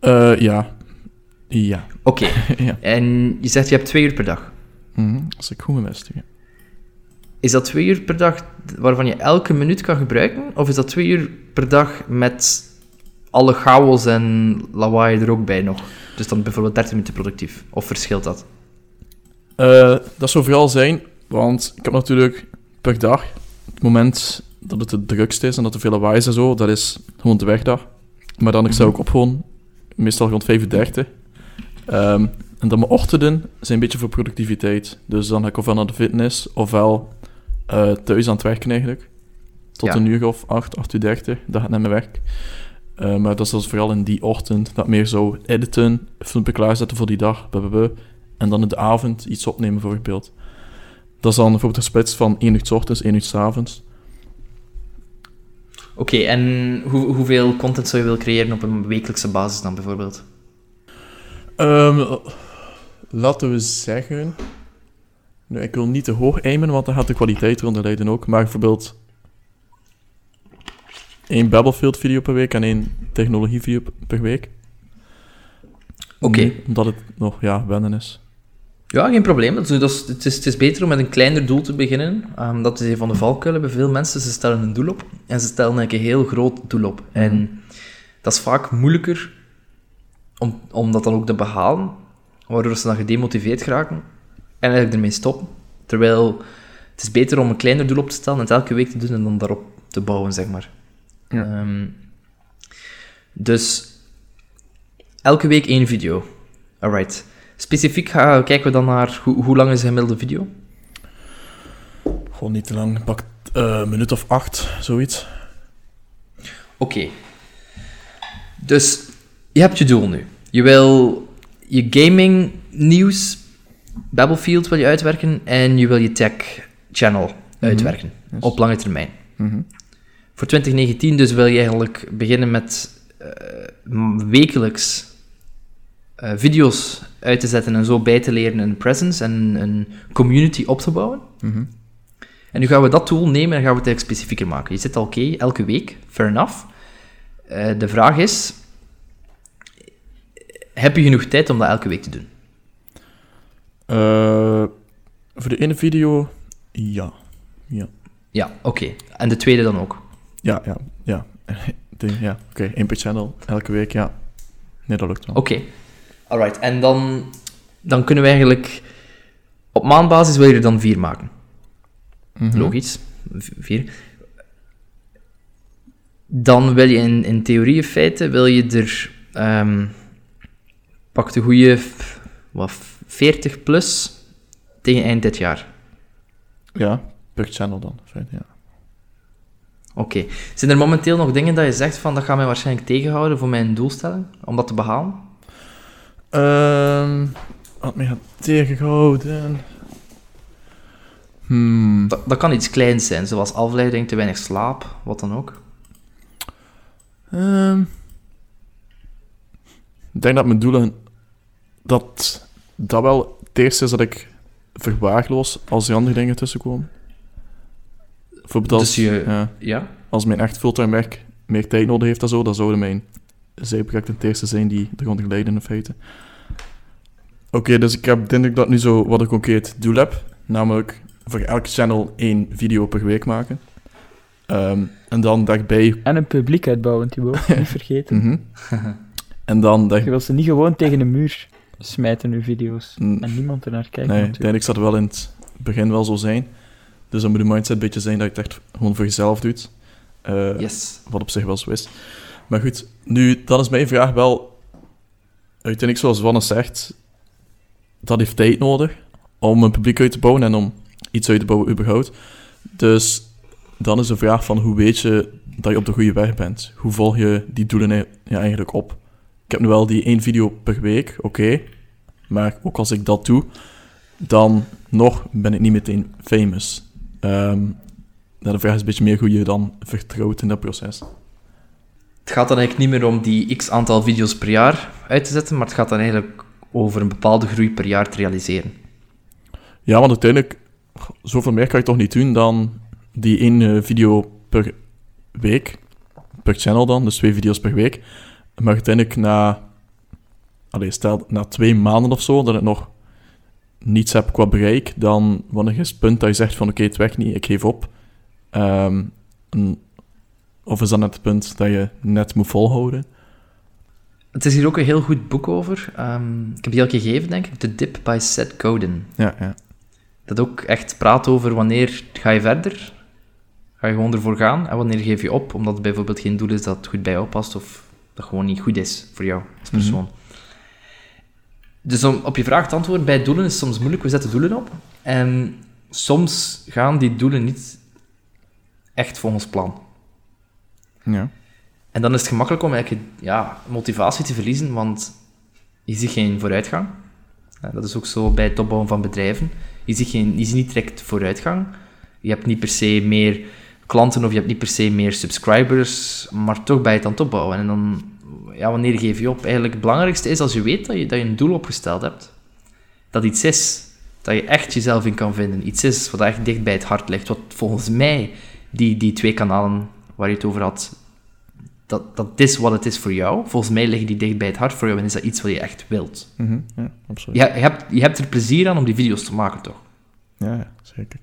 Eh, ja. Ja. Oké, ja. en je zegt je hebt twee uur per dag. Mhm, Als ik goed ja. Is dat twee uur per dag waarvan je elke minuut kan gebruiken? Of is dat twee uur per dag met alle chaos en lawaai er ook bij nog? Dus dan bijvoorbeeld 30 minuten productief. Of verschilt dat? Eh, dat zou vooral zijn, want ik heb natuurlijk per dag, het moment dat het het drukst is en dat er veel lawaai is en zo, dat is gewoon de wegdag. Maar dan, ik sta ook op gewoon, meestal rond 35. Ehm, En dan mijn ochtenden zijn een beetje voor productiviteit. Dus dan ga ik ofwel naar de fitness, ofwel eh, thuis aan het werken eigenlijk. Tot Ja. een uur of 8, 8 uur 30, dat gaat naar mijn werk. Eh, maar dat is dus vooral in die ochtend dat meer zo editen, filmpje klaarzetten voor die dag, blablabla. en dan in de avond iets opnemen bijvoorbeeld. Dat is dan bijvoorbeeld een splits van 1 uur 's ochtends, 1 uur 's avonds. Oké, en hoe, hoeveel content zou je willen creëren op een wekelijkse basis dan bijvoorbeeld? Ehm, laten we zeggen. Nu, ik wil niet te hoog aimen, want dan gaat de kwaliteit eronder lijden ook. Maar bijvoorbeeld. één Battlefield video per week en één technologie video per week. Oké. Omdat het nog ja, wennen is. Ja, geen probleem. Dat is, dat is- het, is, het is beter om met een kleiner doel te beginnen. Ehm, dat is een van de valkuilen bij veel mensen. Ze stellen een doel op en ze stellen eigenlijk een heel groot doel op. En dat is vaak moeilijker om, om dat dan ook te behalen, waardoor ze dan gedemotiveerd geraken en eigenlijk ermee stoppen. Terwijl het is beter om een kleiner doel op te stellen en het elke week te doen en dan daarop te bouwen, zeg maar. Ja. Ehm, dus elke week één video. Alright. Specifiek gaan, kijken we dan naar hoe, hoe lang is een gemiddelde video? Gewoon niet te lang. Pak eh, een minuut of acht, zoiets. Oké. Dus je hebt je doel nu. Je wil je gaming nieuws, Battlefield wil je uitwerken en je wil je tech channel uitwerken Yes. op lange termijn. Mhm. Voor 2019 dus wil je eigenlijk beginnen met eh, wekelijks eh, video's uit te zetten en zo bij te leren een presence en een community op te bouwen. Mhm. En nu gaan we dat tool nemen en gaan we het eigenlijk specifieker maken. Je zit al oké, elke week, fair enough. Eh, de vraag is, heb je genoeg tijd om dat elke week te doen? Eh, voor de ene video, ja. Ja, Ja, oké. En de tweede dan ook? ja, ja. Ja, ja. oké. één per channel, elke week, ja. Nee, dat lukt wel. Oké. Alright, en dan, dan kunnen we eigenlijk... Op maandbasis wil je er dan vier maken. Mhm. Logisch. V- Vier. Dan wil je in, in theorie in feite, wil je er... ehm pak de goede... Wat, 40 plus tegen eind dit jaar. Ja, per channel dan. fijn, Ja. Oké. Zijn er momenteel nog dingen dat je zegt van dat gaat mij waarschijnlijk tegenhouden voor mijn doelstelling? Om dat te behalen? Ehm wat mij gaat tegenhouden. Hmm. Dat, dat kan iets kleins zijn, zoals afleiding, te weinig slaap, wat dan ook. Ehm, ik denk dat mijn doelen... Dat dat wel het eerste is dat ik verwaarloos als er andere dingen tussenkomen. Bijvoorbeeld als, Dus je- ja, Ja? als mijn echt fulltime werk meer tijd nodig heeft en zo, dan zouden mijn zijprojecten het eerste zijn die eronder lijden in feite. Oké, dus ik heb denk ik dat nu zo wat een concreet doel heb. Namelijk voor elke channel één video per week maken. Ehm, en dan daarbij... En een publiek uitbouwen, Thibaut. Niet vergeten. Mhm. en dan dag, Je wil ze niet gewoon tegen de muur smijten, uw video's. Mm. En niemand ernaar kijken, Nee, natuurlijk. uiteindelijk zou het wel in het begin wel zo zijn. Dus dan moet de mindset een beetje zijn dat je het echt gewoon voor jezelf doet. Eh, Yes. Wat op zich wel zo is. Maar goed, nu, dan is mijn vraag wel... Uiteindelijk, zoals Wanne zegt, dat heeft tijd nodig om een publiek uit te bouwen en om iets uit te bouwen überhaupt. Dus dan is de vraag van hoe weet je dat je op de goede weg bent? Hoe volg je die doelen e- ja, eigenlijk op? Ik heb nu wel die één video per week, oké. Maar ook als ik dat doe, dan nog ben ik niet meteen famous. Ja, de vraag is een beetje meer hoe je dan vertrouwt in dat proces. Het gaat dan eigenlijk niet meer om die x aantal video's per jaar uit te zetten, maar het gaat dan eigenlijk over een bepaalde groei per jaar te realiseren. Ja, want uiteindelijk, zoveel meer kan je toch niet doen dan die één eh, video per week, per channel dan, dus twee video's per week. Maar uiteindelijk na, allee, stel na twee maanden of zo, dat ik nog niets heb qua bereik, dan wanneer is het punt dat je zegt van oké, het werkt niet, ik geef op. Ehm, en- of is dat net het punt dat je net moet volhouden? Het is hier ook een heel goed boek over. Ehm, ik heb die al gegeven, denk ik. The Dip by Seth Godin. Ja, ja. Dat ook echt praat over wanneer ga je verder, ga je gewoon ervoor gaan, en wanneer geef je op, omdat het bijvoorbeeld geen doel is dat goed bij jou past, of dat gewoon niet goed is voor jou als persoon. Dus om op je vraag te antwoorden, bij doelen is soms moeilijk. We zetten doelen op. En soms gaan die doelen niet echt volgens plan. Ja. En dan is het gemakkelijk om eigenlijk ja, motivatie te verliezen, want je ziet geen vooruitgang. Dat is ook zo bij het opbouwen van bedrijven. Je ziet, geen, je ziet niet direct vooruitgang. Je hebt niet per se meer klanten of je hebt niet per se meer subscribers, maar toch bij het aan het opbouwen. En dan, ja, wanneer geef je op? Eigenlijk het belangrijkste is als je weet dat je, dat je een doel opgesteld hebt. Dat iets is, dat je echt jezelf in kan vinden. Iets is wat echt dicht bij het hart ligt. Wat volgens mij, die, die twee kanalen waar je het over had, dat, dat is wat het is voor jou. Volgens mij liggen die dicht bij het hart voor jou en is dat iets wat je echt wilt. Mhm, ja, absoluut. Je, je, hebt, je hebt er plezier aan om die video's te maken, toch? Ja, zeker.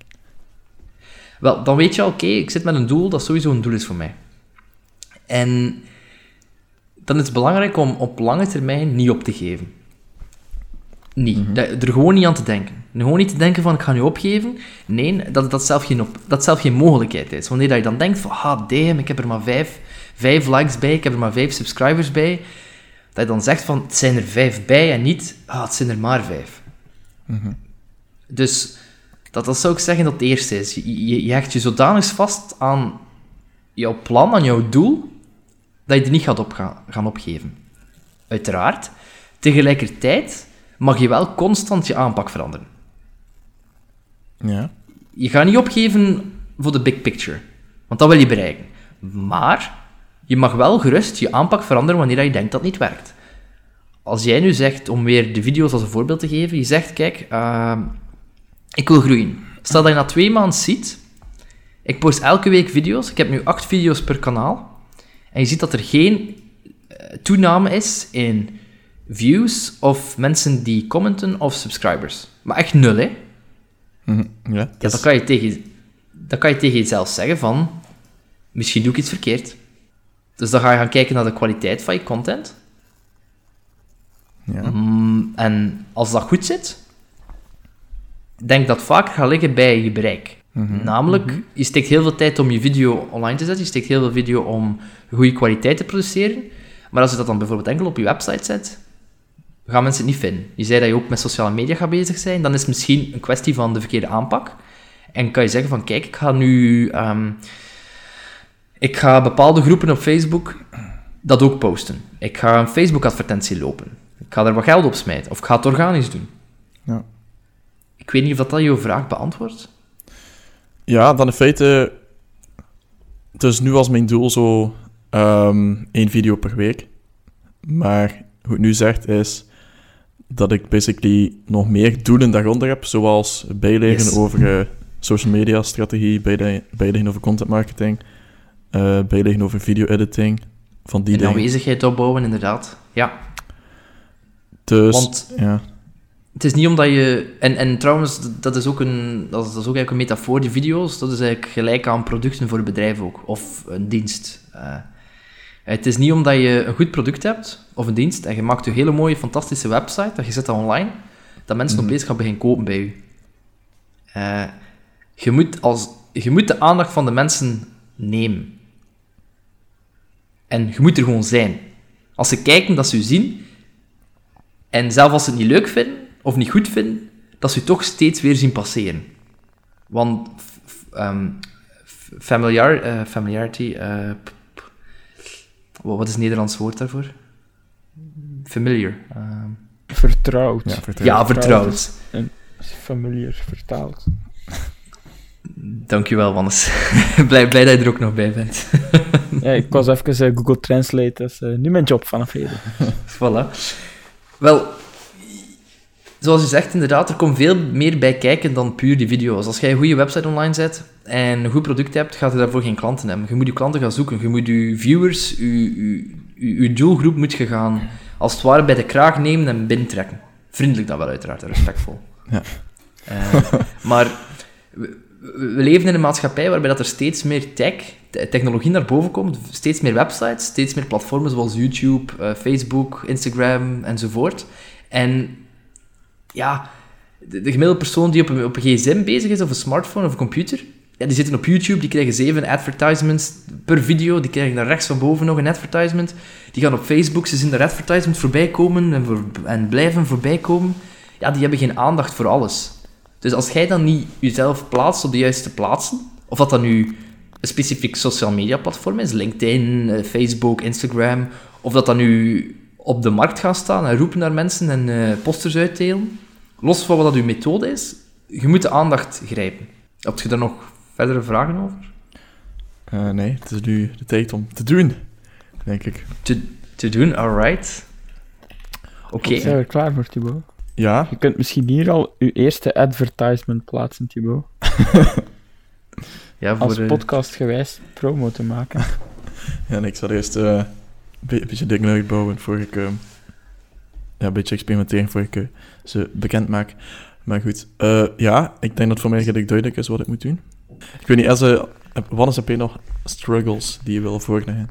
Wel, dan weet je al, oké, ik zit met een doel dat sowieso een doel is voor mij. En dan is het belangrijk om op lange termijn niet op te geven. Niet. Dat- Er gewoon niet aan te denken. Gewoon niet te denken van, ik ga nu opgeven. Nee, dat dat zelf geen, op, dat zelf geen mogelijkheid is. Wanneer dat je dan denkt van, ah, damn, ik heb er maar vijf, vijf likes bij, ik heb er maar vijf subscribers bij. Dat je dan zegt van, het zijn er vijf bij en niet, ah, het zijn er maar vijf. Dus dat, dat zou ik zeggen dat het eerste is. Je, je, je hecht je zodanig vast aan jouw plan, aan jouw doel, dat je er niet gaat op gaan, gaan opgeven. Uiteraard. Tegelijkertijd mag je wel constant je aanpak veranderen. Ja. Je gaat niet opgeven voor de big picture, want dat wil je bereiken. Maar je mag wel gerust je aanpak veranderen wanneer je denkt dat het niet werkt. Als jij nu zegt, om weer de video's als een voorbeeld te geven, je zegt, kijk, uh, ik wil groeien. Stel dat je na twee maanden ziet, ik post elke week video's, ik heb nu acht video's per kanaal, en je ziet dat er geen uh, toename is in views of mensen die commenten of subscribers. Maar echt nul, hè? Mhm, ja. Ja, dan kan, je tegen, dan kan je tegen jezelf zeggen van... Misschien doe ik iets verkeerd. Dus dan ga je gaan kijken naar de kwaliteit van je content. ja. Mm, en als dat goed zit... Denk dat vaker gaat liggen bij je bereik. Namelijk, je steekt heel veel tijd om je video online te zetten. Je steekt heel veel video om goede kwaliteit te produceren. Maar als je dat dan bijvoorbeeld enkel op je website zet, gaan mensen het niet vinden. Je zei dat je ook met sociale media gaat bezig zijn. Dan is het misschien een kwestie van de verkeerde aanpak. En kan je zeggen van, kijk, ik ga nu... ehm, ik ga bepaalde groepen op Facebook dat ook posten. Ik ga een Facebook-advertentie lopen. Ik ga er wat geld op smijten. Of ik ga het organisch doen. Ja. Ik weet niet of dat, dat jouw vraag beantwoordt. Ja, dan in feite... Dus nu was mijn doel zo ehm, één video per week. Maar hoe het nu zegt is dat ik basically nog meer doelen daaronder heb, zoals bijleren Yes. over eh, social media strategie, bijle- bijleren over content marketing, bijleren over video editing, van die En dingen. aanwezigheid opbouwen, inderdaad. Ja, Dus, want ja. Het is niet omdat je... En, en trouwens, dat is, ook een, dat is dat is ook eigenlijk een metafoor, die video's. Dat is eigenlijk gelijk aan producten voor bedrijven ook. Of een dienst. Eh, het is niet omdat je een goed product hebt, of een dienst, en je maakt een hele mooie, fantastische website, dat je zet dat online, dat mensen Mhm. opeens gaan beginnen kopen bij je. Eh, je, moet als, je moet de aandacht van de mensen nemen. En je moet er gewoon zijn. Als ze kijken, dat ze je zien, en zelfs als ze het niet leuk vinden, of niet goed vinden, dat ze je toch steeds weer zien passeren. Want ehm, familiar, eh, familiarity... eh, wat wat is het Nederlands woord daarvoor? Familiar. ehm. Vertrouwd. Ja, vertel. ja, vertrouwd. Familiar vertaald. Dankjewel, Wannes. blij, blij dat je er ook nog bij bent. Ja, ik was even eh, Google Translate, dat is nu mijn job vanaf heden. Voilà. Wel, zoals je zegt, inderdaad, er komt veel meer bij kijken dan puur die video's. Als jij een goede website online zet en een goed product hebt, gaat je daarvoor geen klanten hebben. Je moet je klanten gaan zoeken. Je moet je viewers, je, je, je, je doelgroep moet je gaan, als het ware, bij de kraag nemen en binnentrekken. Vriendelijk dan wel, uiteraard, respectvol. Ja. Eh, maar we, we leven in een maatschappij waarbij dat er steeds meer tech, te- technologie naar boven komt, steeds meer websites, steeds meer platformen zoals YouTube, eh, Facebook, Instagram enzovoort. En ja, de, de gemiddelde persoon die op een, op een gsm bezig is, of een smartphone of een computer, ja, die zitten op YouTube, die krijgen zeven advertisements per video. Die krijgen daar rechts van boven nog een advertisement. Die gaan op Facebook, ze zien de advertisement voorbij komen en, en blijven voorbij komen. Ja, die hebben geen aandacht voor alles. Dus als jij dan niet jezelf plaatst op de juiste plaatsen, of dat dan nu een specifiek social media platform is, LinkedIn, eh, Facebook, Instagram, of dat dan nu op de markt gaan staan en roepen naar mensen en eh, posters uitdelen, los van wat dat uw methode is, je moet de aandacht grijpen. Heb je daar nog verdere vragen over? Eh, nee, het is nu de tijd om te doen, denk ik. Te, te doen, alright. Oké. Zijn we klaar voor, Thibaut? Ja, Je kunt misschien hier al uw eerste advertisement plaatsen, Thibaut. Ja, voor Als eh, podcastgewijs promo te maken. ja en ik zal eerst eh, be- beetje dingen uitbouwen voor ik... eh, ja, een beetje experimenteren voor ik eh, ze bekend maak. Maar goed, eh, ja, ik denk dat voor mij redelijk duidelijk is wat ik moet doen. Ik weet niet, als, eh, wat is heb je nog struggles die je wil voorleggen?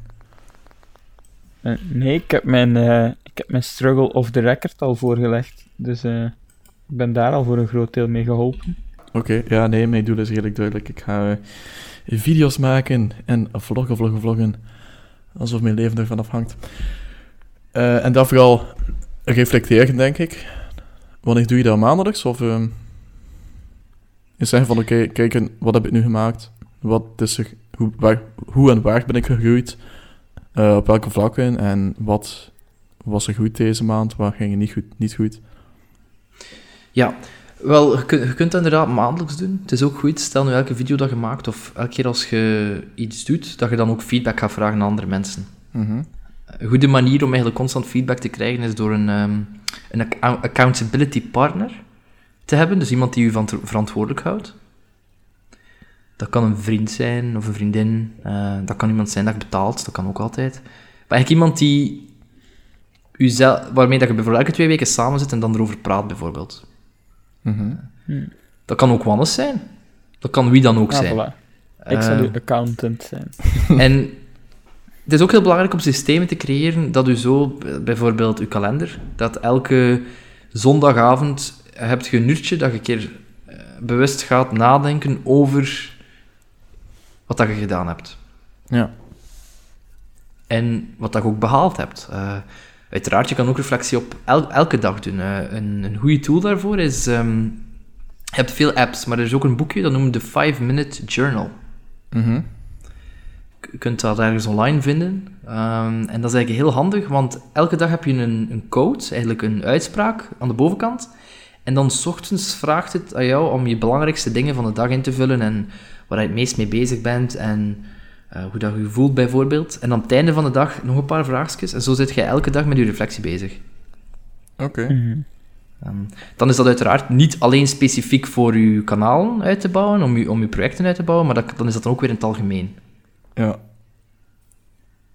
Eh, nee, ik heb, mijn, ik heb mijn struggle off the record al voorgelegd. Dus ik ben daar al voor een groot deel mee geholpen. Oké, ja, nee, mijn doel is redelijk duidelijk. Ik ga video's maken en vloggen, vloggen, vloggen. Alsof mijn leven ervan afhangt. Eh, en dat vooral reflecteren, denk ik. Wanneer doe je dat maandelijks? Of ehm is zeggen van, oké, kijken, wat heb ik nu gemaakt? Wat is er, hoe, waar, hoe en waar ben ik gegroeid? Eh, op welke vlakken? En wat was er goed deze maand? Waar ging het niet goed? Niet goed? Ja, wel, je kunt, je kunt dat inderdaad maandelijks doen. Het is ook goed, stel nu elke video dat je maakt, of elke keer als je iets doet, dat je dan ook feedback gaat vragen aan andere mensen. Mhm. Een goede manier om eigenlijk constant feedback te krijgen is door een, ehm, een account- accountability partner te hebben. Dus iemand die u van verantwoordelijk houdt. Dat kan een vriend zijn of een vriendin. eh, dat kan iemand zijn dat je betaalt. Dat kan ook altijd. Maar eigenlijk iemand die u zel- waarmee dat je bijvoorbeeld elke twee weken samen zit en dan erover praat, bijvoorbeeld. Mhm. Dat kan ook Wannes zijn. Dat kan wie dan ook Ah, zijn. voilà. Ik zal Eh, uw accountant zijn. En het is ook heel belangrijk om systemen te creëren dat u zo, bijvoorbeeld uw kalender, dat elke zondagavond hebt je een uurtje dat je een keer eh, bewust gaat nadenken over wat dat je gedaan hebt. Ja. En wat dat je ook behaald hebt. Eh, uiteraard, je kan ook reflectie op el- elke dag doen. Een, een goede tool daarvoor is... ehm, je hebt veel apps, maar er is ook een boekje, dat noemt de 5-Minute Journal. Mhm. Je kunt dat ergens online vinden. Ehm, en dat is eigenlijk heel handig, want elke dag heb je een, een code, eigenlijk een uitspraak aan de bovenkant. En dan 's ochtends vraagt het aan jou om je belangrijkste dingen van de dag in te vullen en waar je het meest mee bezig bent en eh, hoe dat je voelt bijvoorbeeld. En aan het einde van de dag nog een paar vraagjes. En zo zit je elke dag met je reflectie bezig. Oké. Mhm. Ehm, dan is dat uiteraard niet alleen specifiek voor je kanalen uit te bouwen, om je, om je projecten uit te bouwen, maar dat, dan is dat dan ook weer in het algemeen. Ja.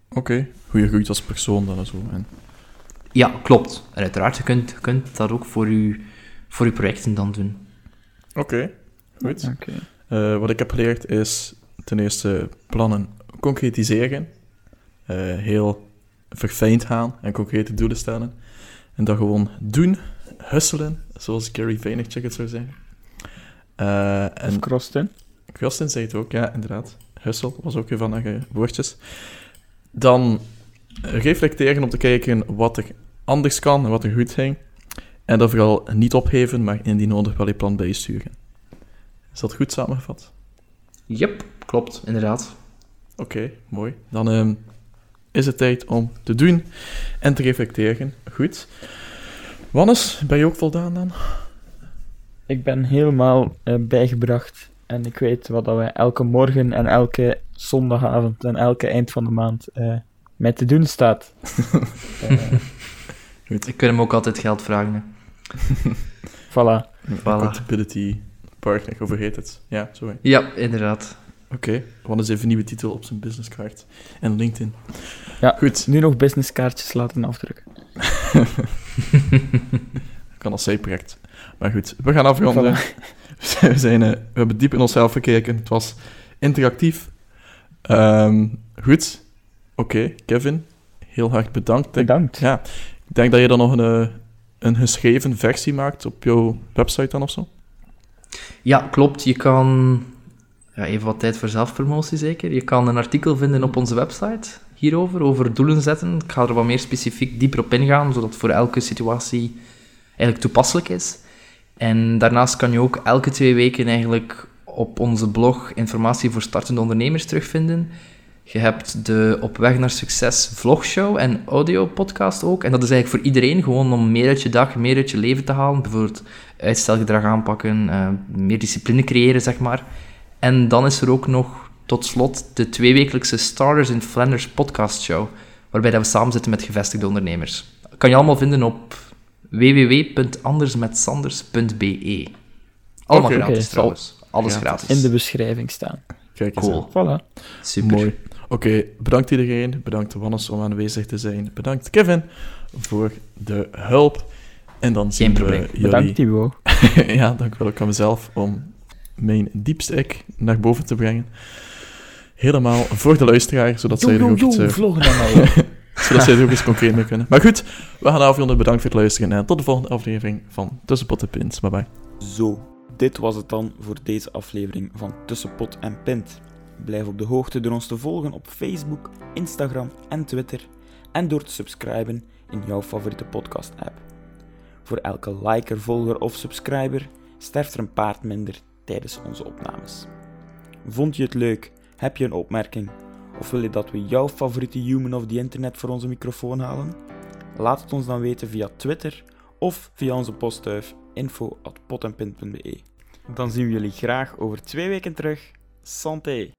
Oké. Hoe je groeit als persoon dan en zo. En... Ja, klopt. En uiteraard, je kunt, je kunt dat ook voor je, voor je projecten dan doen. Oké. Goed. Oké. Eh, wat ik heb geleerd is ten eerste plannen concretiseren. Eh, heel verfijnd gaan en concrete doelen stellen. En dat gewoon doen, hustelen, zoals Gary Vaynerchuk het zou zeggen. Eh, Of en Krostin. Kristen zei het ook, ja, inderdaad. Hustle was ook een van de woordjes. Dan reflecteren om te kijken wat er anders kan en wat er goed ging. En dat vooral niet opgeven, maar indien nodig wel je plan bijsturen. Is dat goed samengevat? Yep, klopt, inderdaad. Oké, mooi. Dan ehm, is het tijd om te doen en te reflecteren. Goed. Wannes, ben je ook voldaan dan? Ik ben helemaal eh, bijgebracht. En ik weet wat dat wij elke morgen en elke zondagavond en elke eind van de maand eh mij te doen staat. Eh, Ik kan hem ook altijd geld vragen. hè. voilà. Accountability partner, hoe heet het? Ja, zo. hè. Ja, inderdaad. Oké, Wannes heeft een nieuwe titel op zijn businesscard. En LinkedIn. Ja. Goed. Nu nog businesskaartjes laten afdrukken. kan als zijproject. Maar goed, we gaan afronden. We, zijn, eh, we hebben diep in onszelf gekeken. Het was interactief. Ehm, goed. Oké, Kevin. Heel hard bedankt. Bedankt. Ja, ik denk dat je dan nog een, eh, een geschreven versie maakt op jouw website dan of zo. Ja, klopt. Je kan Ja, even wat tijd voor zelfpromotie zeker. Je kan een artikel vinden op onze website hierover, over doelen zetten. Ik ga er wat meer specifiek dieper op ingaan, zodat het voor elke situatie eigenlijk toepasselijk is. En daarnaast kan je ook elke twee weken eigenlijk op onze blog informatie voor startende ondernemers terugvinden. Je hebt de Op Weg naar Succes vlogshow en audio-podcast ook. En dat is eigenlijk voor iedereen, gewoon om meer uit je dag, meer uit je leven te halen. Bijvoorbeeld uitstelgedrag aanpakken, eh, meer discipline creëren, zeg maar. En dan is er ook nog, tot slot, de tweewekelijkse Starters in Flanders podcast show, waarbij dat we samen zitten met gevestigde ondernemers. kan je allemaal vinden op www.andersmetsanders.be. Allemaal gratis trouwens. Alles Ja, gratis. In de beschrijving staan. Kijk eens Cool. aan. Voilà. Super. Mooi. Oké, bedankt iedereen. Bedankt Wannes om aanwezig te zijn. Bedankt Kevin voor de hulp. En dan zien probleem. we jullie... Bedankt, Thibaut. ja, dank wel ook aan mezelf om mijn diepste ik naar boven te brengen. Helemaal voor de luisteraar, zodat zij er ook iets, eh, vloggen zodat zij er ook eens concreet mee kunnen. Maar goed, we gaan afronden. Bedankt voor het luisteren en tot de volgende aflevering van Tussen Pot en Pint. Bye bye. Zo, dit was het dan voor deze aflevering van Tussenpot en Pint. Blijf op de hoogte door ons te volgen op Facebook, Instagram en Twitter en door te subscriben in jouw favoriete podcast-app. Voor elke liker, volger of subscriber sterft er een paard minder tijdens onze opnames. Vond je het leuk? Heb je een opmerking? Of wil je dat we jouw favoriete human of the internet voor onze microfoon halen? Laat het ons dan weten via Twitter of via onze postduif info.potenpint.be. Dan zien we jullie graag over twee weken terug. Santé!